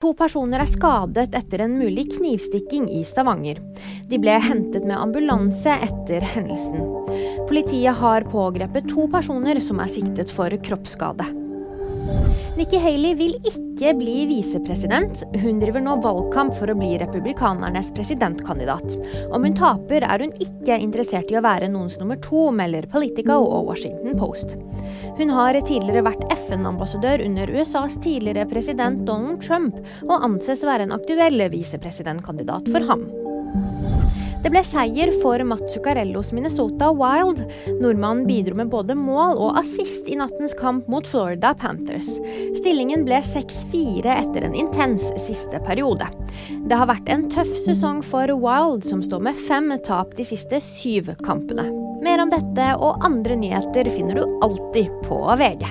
To personer er skadet etter en mulig knivstikking i Stavanger. De ble hentet med ambulanse etter hendelsen. Politiet har pågrepet to personer som er siktet for kroppsskade. Nikki Haley vil ikke bli visepresident. Hun driver nå valgkamp for å bli republikanernes presidentkandidat. Om hun taper, er hun ikke interessert i å være noens nummer to, melder Politico og Washington Post. Hun har tidligere vært FN-ambassadør under USAs tidligere president Donald Trump, og anses være en aktuell visepresidentkandidat for ham. Det ble seier for Matt Zuccarellos Minnesota Wild. Nordmannen bidro med både mål og assist i nattens kamp mot Florida Panthers. Stillingen ble 6-4 etter en intens siste periode. Det har vært en tøff sesong for Wild, som står med fem tap de siste syv kampene. Mer om dette og andre nyheter finner du alltid på VG.